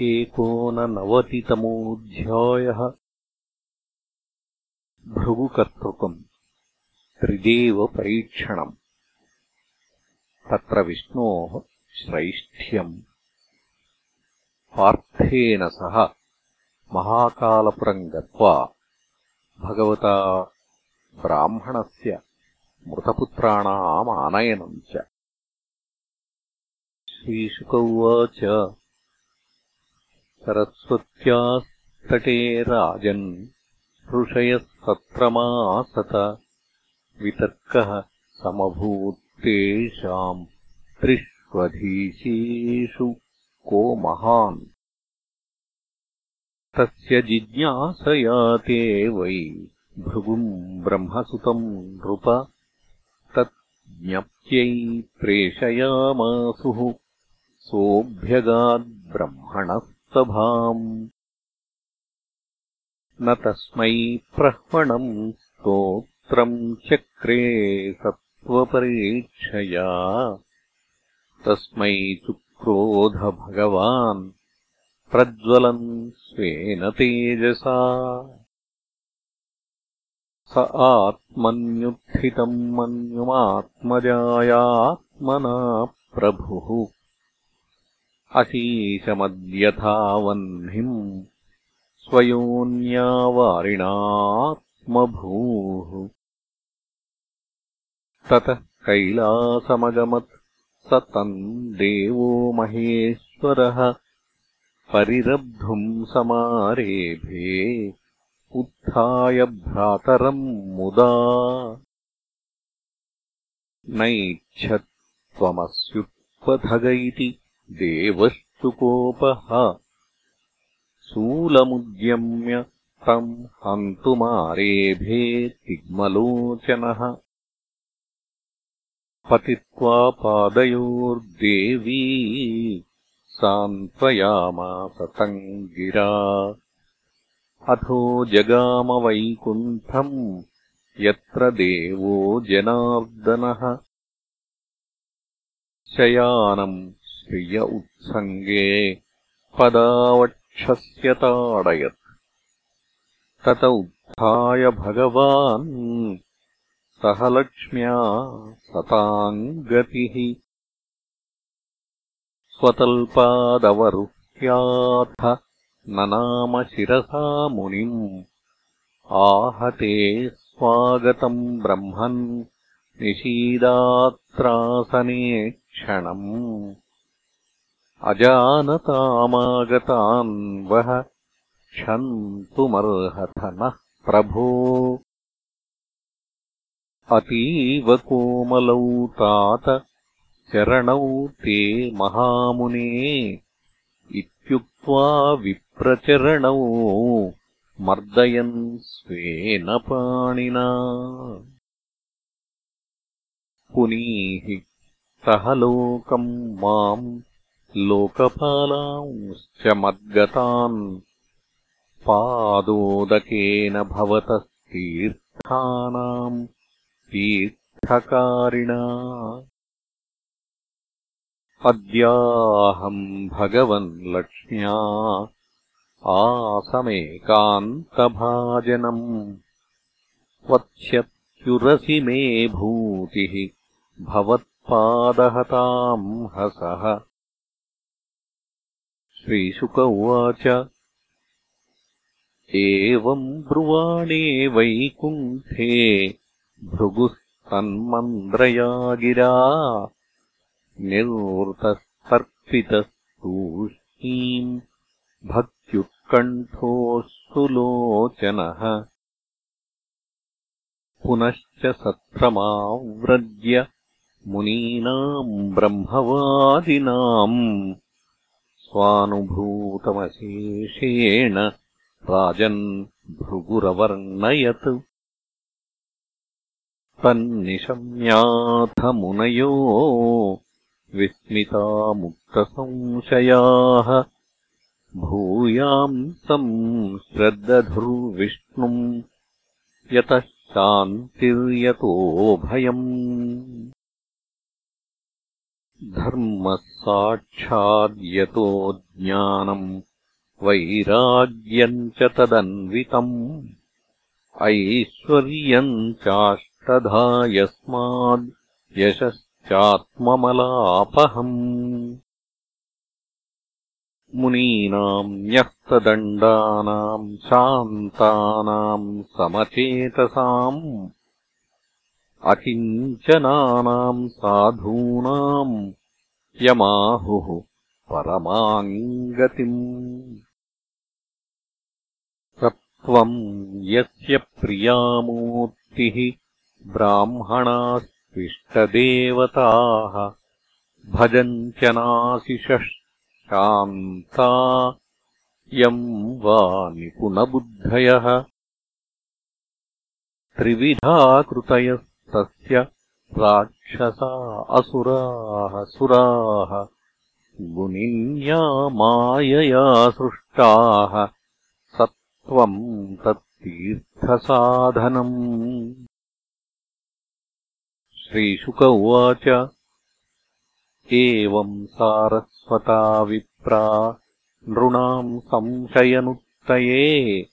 एकोननवतितमोऽध्यायः भृगुकर्तृकम् त्रिदेवपरीक्षणम् तत्र विष्णोः श्रैष्ठ्यम् पार्थेन सह महाकालपुरम् गत्वा भगवता ब्राह्मणस्य मृतपुत्राणामानयनम् च। श्रीशुक उवाच सरस्वत्यास्तटे राजन् ऋषयः सत्रमासत वितर्कः समभूत्तेषाम् त्रिष्वधीशेषु को महान्। तस्य जिज्ञासया ते वै भृगुम् ब्रह्मसुतम् नृप। तत् ज्ञप्त्यै प्रेषयामासुः सोऽभ्यगाद्ब्रह्मणस्तभाम् न तस्मै प्रह्वणम् स्तोत्रम् चक्रे सत्त्वपरीक्षया। तस्मै चुक्रोधभगवान् प्रज्वलन् स्वेन तेजसा। स आत्मन्युत्थितम् मन्युमात्मजायात्मना प्रभुः अशीशमद्यथा वह्निम् स्वयोन्यावारिणात्मभूः। ततः कैलासमगमत् स तम् देवो महेश्वरः। परिरब्धुम् समारेभे उत्थाय भ्रातरम् मुदा। नैच्छत्वमस्युत्पथग इति देवश्चुकोपः शूलमुद्यम्य तम् हन्तुमारेभे तिग्मलोचनः पतित्वा पादयोर्देवी सान्त्वयामास तम् गिरा अथो जगामवैकुण्ठम् यत्र देवो जनार्दनः। शयानम् श्रिय उत्सङ्गे पदावक्षस्य ताडयत्। तत उत्थाय भगवान् सह लक्ष्म्या सताम् गतिः। स्वतल्पादवरुह्याथ ननाम शिरसा मुनिम्। आहते स्वागतम् ब्रह्मन् निषीदात्रासने क्षणम् अजानतामागतान् वः क्षन्तुमर्हथ नः प्रभो। अतीव कोमलौ तात चरणौ ते महामुने इत्युक्त्वा विप्रचरणौ मर्दयन् स्वेन पाणिना। पुनीः सह लोकम् माम् लोकपालांश्च मद्गतान् पादोदकेन भवतस्तीर्थानाम् तीर्थकारिणा। अद्याहम् भगवन् लक्ष्म्या आसमेकान्तभाजनम्। वत्स्यत्युरसि मे भूतिः भवत्पादहताम् हसः श्रीशुक उवाच एवम् ब्रुवाणे वैकुण्ठे भृगुस्तन्मन्द्रया गिरा निर्वृतस्तर्पितस्तूष्णीम् भक्त्युत्कण्ठोऽश्रुलोचनः पुनश्च सत्रमाव्रज्य मुनीनाम् ब्रह्मवादिनाम् स्वानुभूतमशेषेण राजन् भृगुरवर्णयत्। तन्निशम्याथ मुनयो विस्मितामुक्तसंशयाः। भूयाम् तम् श्रद्दधुर्विष्णुम् यतः शान्तिर्यतो भयम् धर्मः साक्षाद्यतो ज्ञानम् वैराग्यम् च तदन्वितम् ऐश्वर्यम् चाष्टधा यस्माद् यशश्चात्ममलापहम् मुनीनाम् न्यस्तदण्डानाम् शान्तानाम् समचेतसाम् अकिञ्चनानाम् साधूनाम् यमाहुः परमाम् गतिम् सत्त्वम् यस्य प्रियामूर्तिः ब्राह्मणास्त्विष्टदेवताः भजन्त्यनाशिषः शान्ता यम् वा निपुणबुद्धयः। त्रिविधा कृतयस्तस्य राक्षसा असुराः सुराः गुणिन्या मायया सृष्टाः सत्त्वम् तत्तीर्थसाधनम्। श्रीशुक उवाच एवम् सारस्वता विप्रा नृणाम् संशयनुत्तये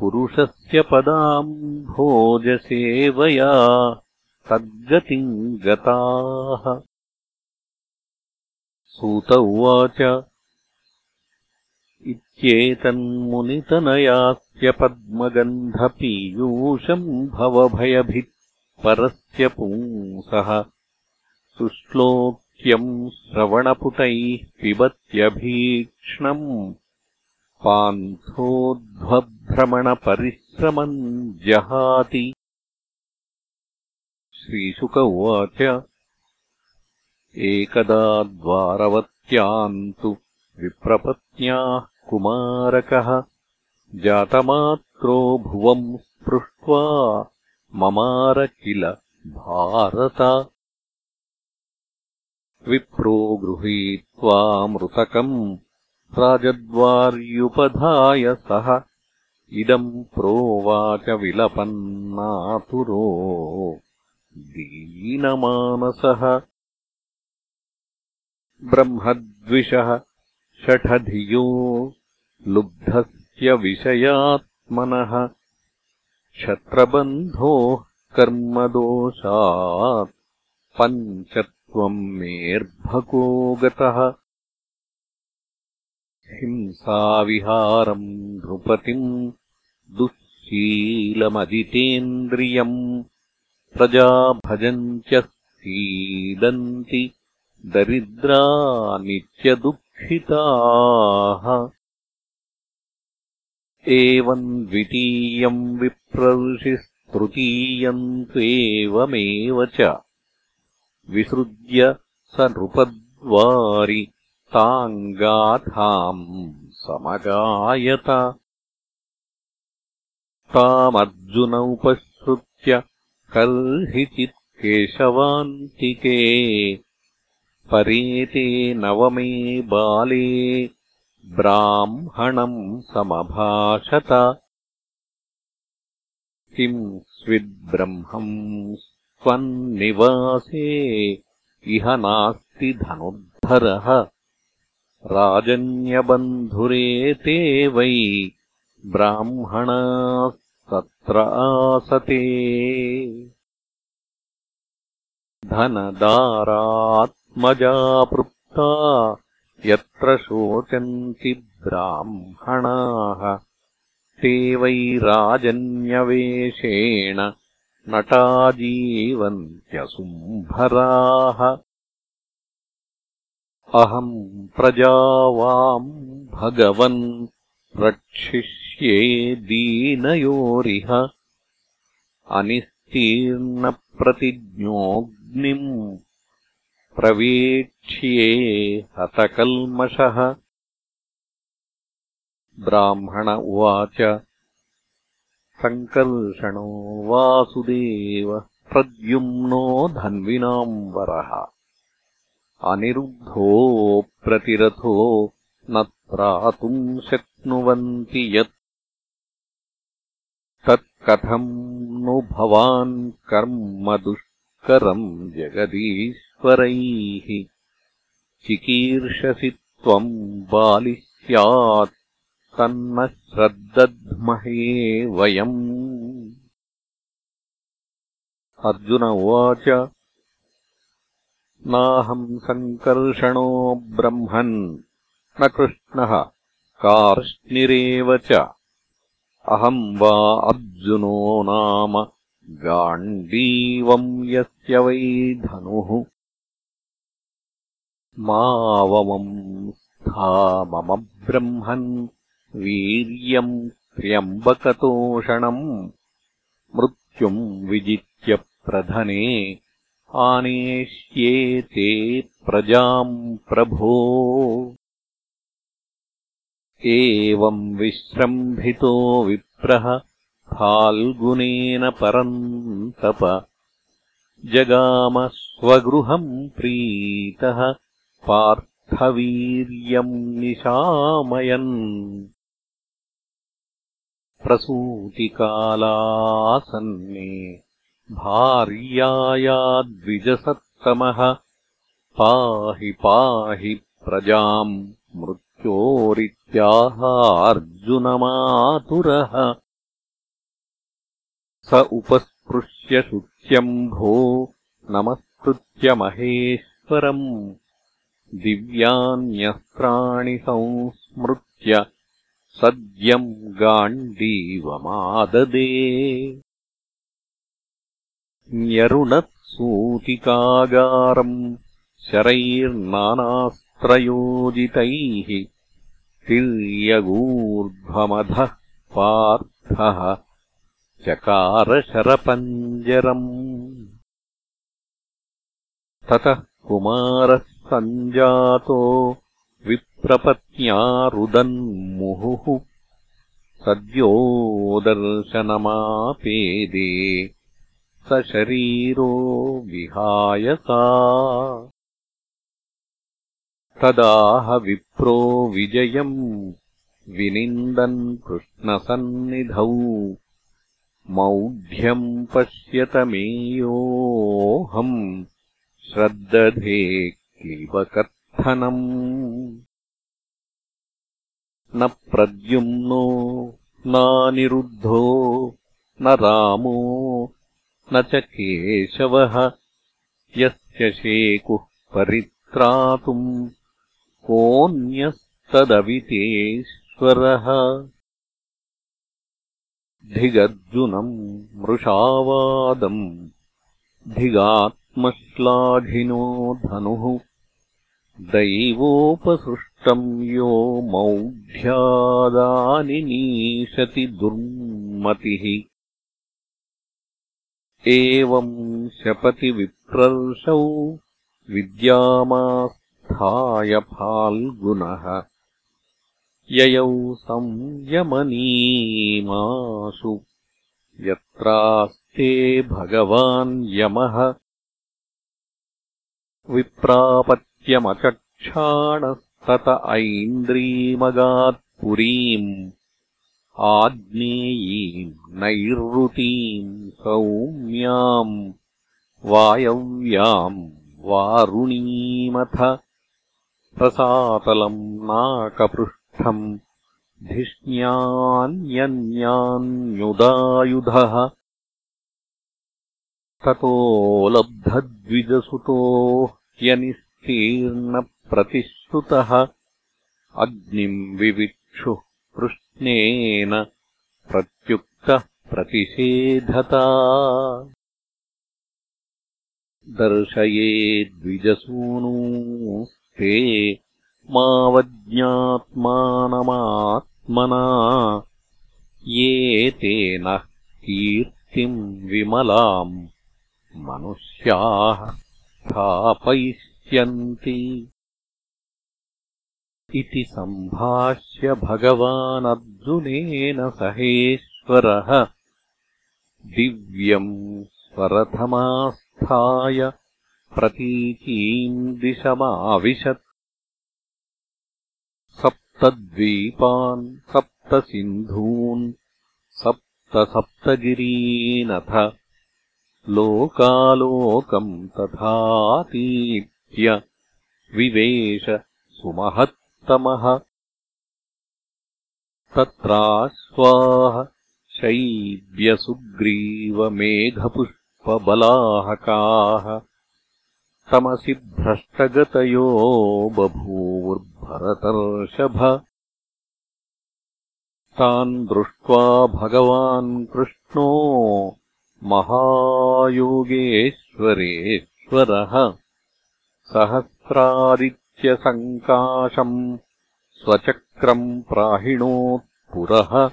पुरुषस्य पदाम् भोजसेवया तद्गतिम् गताः। सूत उवाच इत्येतन्मुनितनयास्य पद्मगन्धपीयूषम् भवभयभिः परस्य पुंसः। सुश्लोक्यम् श्रवणपुटैः पिबत्यभीक्ष्णम् पान्थोध्वभ्रमणपरिश्रमम् जहाति श्रीशुक उवाच एकदा द्वारवत्याम् तु विप्रपत्न्याः कुमारकः जातमात्रो भुवम् स्पृष्ट्वा ममार किल भारत। विप्रो गृहीत्वा मृतकम् राजद्वार्युपधाय सः इदम् प्रोवाच विलपन्नातुरो दीनमानसः। ब्रह्मद्विषः षठधियो लुब्धस्य विषयात्मनः। क्षत्रबन्धोः कर्मदोषात् पञ्चत्वम् मेऽर्भको गतः। हिंसाविहारम् नृपतिम् दुःशीलमजितेन्द्रियम् प्रजाभजन्त्यः सीदन्ति दरिद्रा नित्यदुःखिताः एवम् द्वितीयम् विप्रऋषिस्तृतीयम् त्वेवमेव च। विसृज्य स नृपद्वारि ताम् गाथाम् समगायत। तामर्जुन उपसृत्य कर्हिचित् केशवान्तिके परेते नवमे बाले ब्राह्मणम् समभाषत। किम् स्विद्ब्रह्मम् स्वन्निवासे इह नास्ति धनुर्धरः। राजन्यबन्धुरेते वै ब्राह्मणास्तत्र आसते धनदारात्मजापृप्ता यत्र शोचन्ति ब्राह्मणाः ते वै राजन्यवेषेण नटा जीवन्त्यसुम्भराः अहम् प्रजावाम् भगवन् रक्षिष्ये दीनयोरिह अनिस्तीर्णप्रतिज्ञोऽग्निम् प्रवेक्ष्ये हतकल्मषः। ब्राह्मण उवाच। सङ्कर्षणो वासुदेव प्रद्युम्नो धन्विनाम् वरः अनिरुद्धोऽप्रतिरथो न त्रातुम् शक्नुवन्ति यत् तत्कथम् नु भवान् कर्म दुष्करम् जगदीश्वरैः चिकीर्षसि त्वम् बालि स्यात् तन्न श्रद्दध्महे वयम्। अर्जुन उवाच नाहम् सङ्कर्षणो ब्रह्मन्। न कृष्णः कार्ष्णिरेव च। अहम् वा अर्जुनो नाम गाण्डीवम् यस्य वै धनुः। मावमम् स्था मम ब्रह्मन् वीर्यम् त्र्यम्बकतोषणम्। मृत्युम् विजित्य प्रधने आनेष्ये ते प्रजाम् प्रभो। एवम् विश्रम्भितो विप्रः फाल्गुनेन परन्तप। जगाम स्वगृहम् प्रीतः पार्थवीर्यम् निशामयन्। प्रसूतिकालासन्ने भार्याया द्विजसत्तमः पाहि पाहि प्रजाम् अर्जुनमातुरः स उपस्पृश्य शुच्यम्भो नमस्कृत्य महेश्वरम्। दिव्यान्यस्त्राणि संस्मृत्य सद्यम् गाण्डीवमाददे। न्यरुणत्सूतिकागारम् शरैर्नानास्त्रयोजितैः तिर्यगूर्ध्वमधः पार्थः चकारशरपञ्जरम्। ततः कुमारः सञ्जातो विप्रपत्न्या रुदन्मुहुः सद्योदर्शनमापेदे स शरीरो विहायसा तदाह विप्रो विजयम् विनिन्दन् कृष्णसन्निधौ मौढ्यम् पश्यत मेयोऽहम् श्रद्दधे क्लीबकर्थनम् न प्रद्युम्नो नानिरुद्धो न रामो न च केशवः। यस्य शेकुः परित्रातुम् कोऽन्यस्तदवितेश्वरः धिगर्जुनम् मृषावादम्। धिगात्मश्लाघिनो धनुः। दैवोपसृष्टम् यो मौढ्यादानिनीशति दुर्मतिः। एवम् शपति विप्रर्षौ विद्यामास् स्थाय फाल्गुनः ययौ संयमनीमासु। यत्रास्ते भगवान् यमः। विप्रापत्यमचक्षाणस्तत ऐन्द्रीमगात्पुरीम्। आग्नेयीम् नैरृतीम् सौम्याम्। वायव्याम् वारुणीमथ। रसातलम् धिष्ण्यान्यन्यान्युदायुधः। ततो लब्धद्विजसुतो ह्यनिस्तीर्णप्रतिश्रुतः अग्निम् विविक्षुः कृष्णेन प्रत्युक्तः प्रतिषेधता। दर्शये द्विजसूनू ते मावज्ञात्मानमात्मना ये तेन कीर्तिम् विमलाम् मनुष्याः स्थापयिष्यन्ति। इति सम्भाष्य भगवानर्जुनेन सहेश्वरः दिव्यम् स्वरथमास्थाय प्रतीचीम् दिशमाविशत् सप्तद्वीपान् सप्तसिन्धून् सप्तसप्तगिरीनथ लोकालोकम् तथातीत्य विवेश सुमहत्तमः। तत्राश्वाः शैव्यसुग्रीवमेघपुष्पबलाहकाः तमसि भ्रष्टगतयो बभूवुर्भरतर्षभ तान् दृष्ट्वा भगवान् कृष्णो महायोगेश्वरेश्वरः। सहस्रादित्यसङ्काशम् स्वचक्रम् प्राहिणोत्पुरः।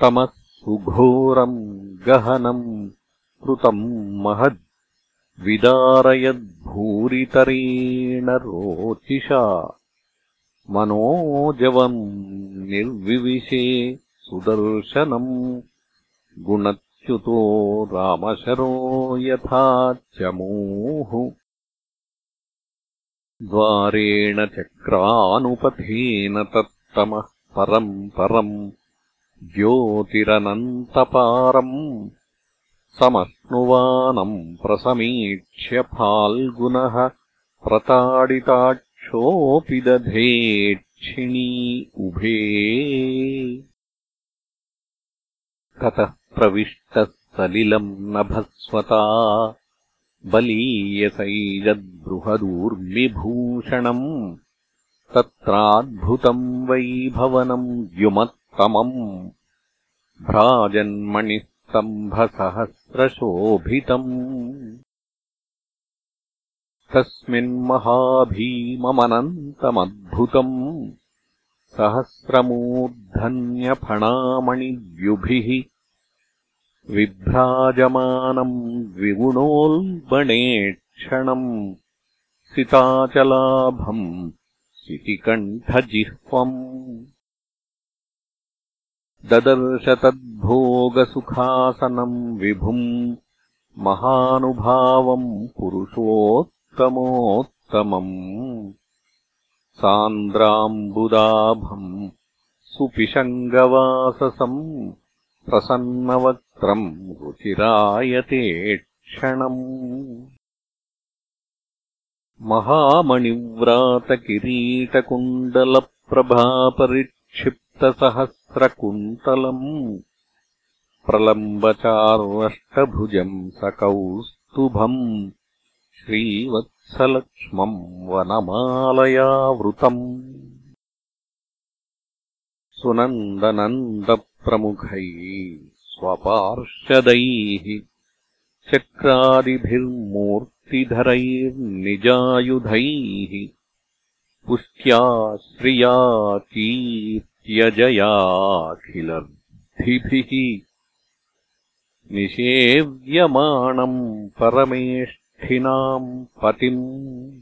तमः सुघोरम् गहनम् कृतम् महद् विदारयद्भूरितरेण रोचिषा मनोजवम् निर्विविशे सुदर्शनम् गुणच्युतो रामशरो यथा चमूः। द्वारेण चक्रानुपथेन तत्तमः परम् परम् ज्योतिरनन्तपारम् समश्नुवानम् प्रसमीक्ष्य फाल्गुनः प्रताडिताक्षोऽपि दधेक्षिणी उभे। ततः प्रविष्टः सलिलम् नभस्वता बलीयसैजद्बृहदूर्मिभूषणम् तत्राद्भुतम् वैभवनम् द्युमत्तमम् भ्राजन्मणिस्तम्भसहस्रशोभितम् तस्मिन्महाभीममनन्तमद्भुतम् सहस्रमूर्धन्यफणामणिद्युभिः विभ्राजमानम् द्विगुणोल्बणेक्षणम् सिताचलाभम् सितिकण्ठजिह्वम् ददर्श तद्भोगसुखासनम् विभुम् महानुभावम् पुरुषोत्तमोत्तमम् सान्द्राम्बुदाभम् सुपिशङ्गवाससम् प्रसन्नवक्त्रम् रुचिरायते क्षणम् महामणिव्रातकिरीटकुण्डलप्रभापरिक्षिप्तसहस्रकुन्तलम् प्रलम्बचार्वष्टभुजम् सकौस्तुभम् श्रीवत्सलक्ष्मम् वनमालयावृतम् सुनन्दनन्दप्रमुखैः स्वपार्षदैः चक्रादिभिर्मूर्तिधरैर्निजायुधैः पुष्ट्या श्रिया कीर्त्यजयाखिलर्धिभिः निषेव्यमाणम् परमेष्ठिनाम् पतिम्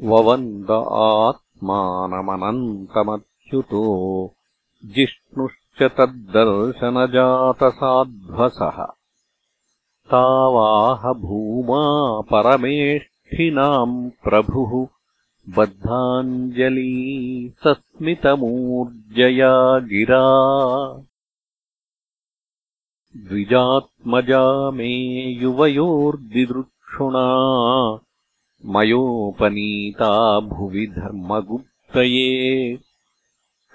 ववन्द आत्मानमनन्तमच्युतो जिष्णुश्च तद्दर्शनजातसाध्वसः। तावाह भूमा परमेष्ठिनाम् प्रभुः बद्धाञ्जली सस्मितमूर्जया गिरा। द्विजात्मजा मे युवयोर्दिदृक्षुणा। मयोपनीता भुवि धर्मगुप्तये।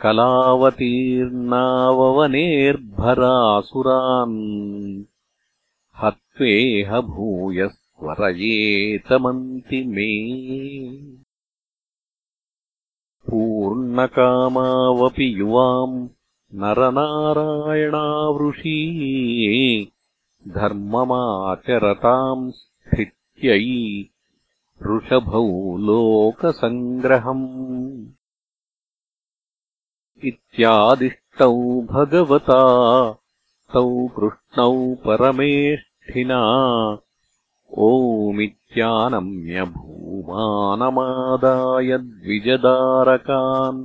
कलावतीर्णाववनेर्भरासुरान् हत्वेह भूयस्वरयेतमन्ति मे पूर्णकामावपि युवाम् नरनारायणावृषीये धर्ममाचरताम् स्थित्यै ऋषभौ लोकसङ्ग्रहम् इत्यादिष्टौ भगवता तौ कृष्णौ परमेष्ठिना ओमित्यानम्य भूमानमादाय द्विजदारकान्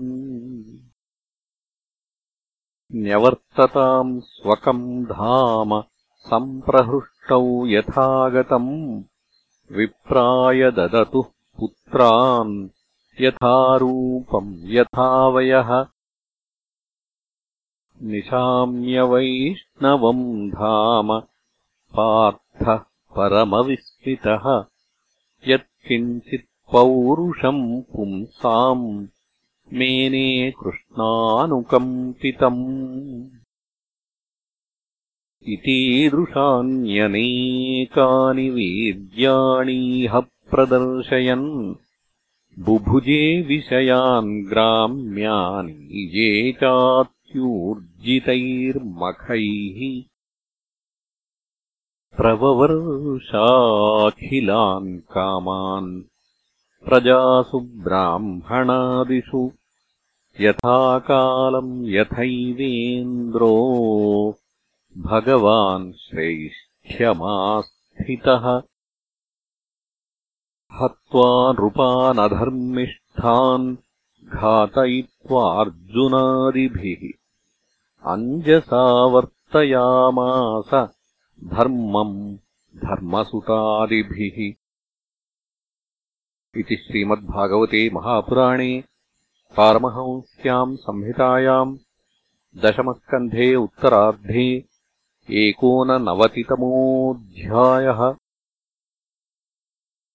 न्यवर्तताम् स्वकम् धाम सम्प्रहृष्टौ यथागतम् विप्राय ददतुः पुत्रान् यथारूपम् यथावयः। निशाम्यवैष्णवम् धाम पार्थः परमविस्मितः यत्किञ्चित् पौरुषम् पुंसाम् मेने कृष्णानुकम्पितम्। इतीदृशान्यनेकानि वीर्याणीह प्रदर्शयन् बुभुजे विषयान् ग्राम्यानीजे चात्यूर्जितैर्मखैः प्रववर्षाखिलान् कामान् प्रजासु ब्राह्मणादिषु यथाकालम् यथैवेन्द्रो भगवान् श्रैष्ठ्यमास्थितः। हत्वा नृपानधर्मिष्ठान् घातयित्वार्जुनादिभिः। अञ्जसा वर्तयामास धर्मम् धर्मसुतादिभिः इति श्रीमद्भागवते महापुराणे पारमहंस्याम् संहितायाम् दशमस्कन्धे उत्तरार्धे एकोननवतितमोऽध्यायः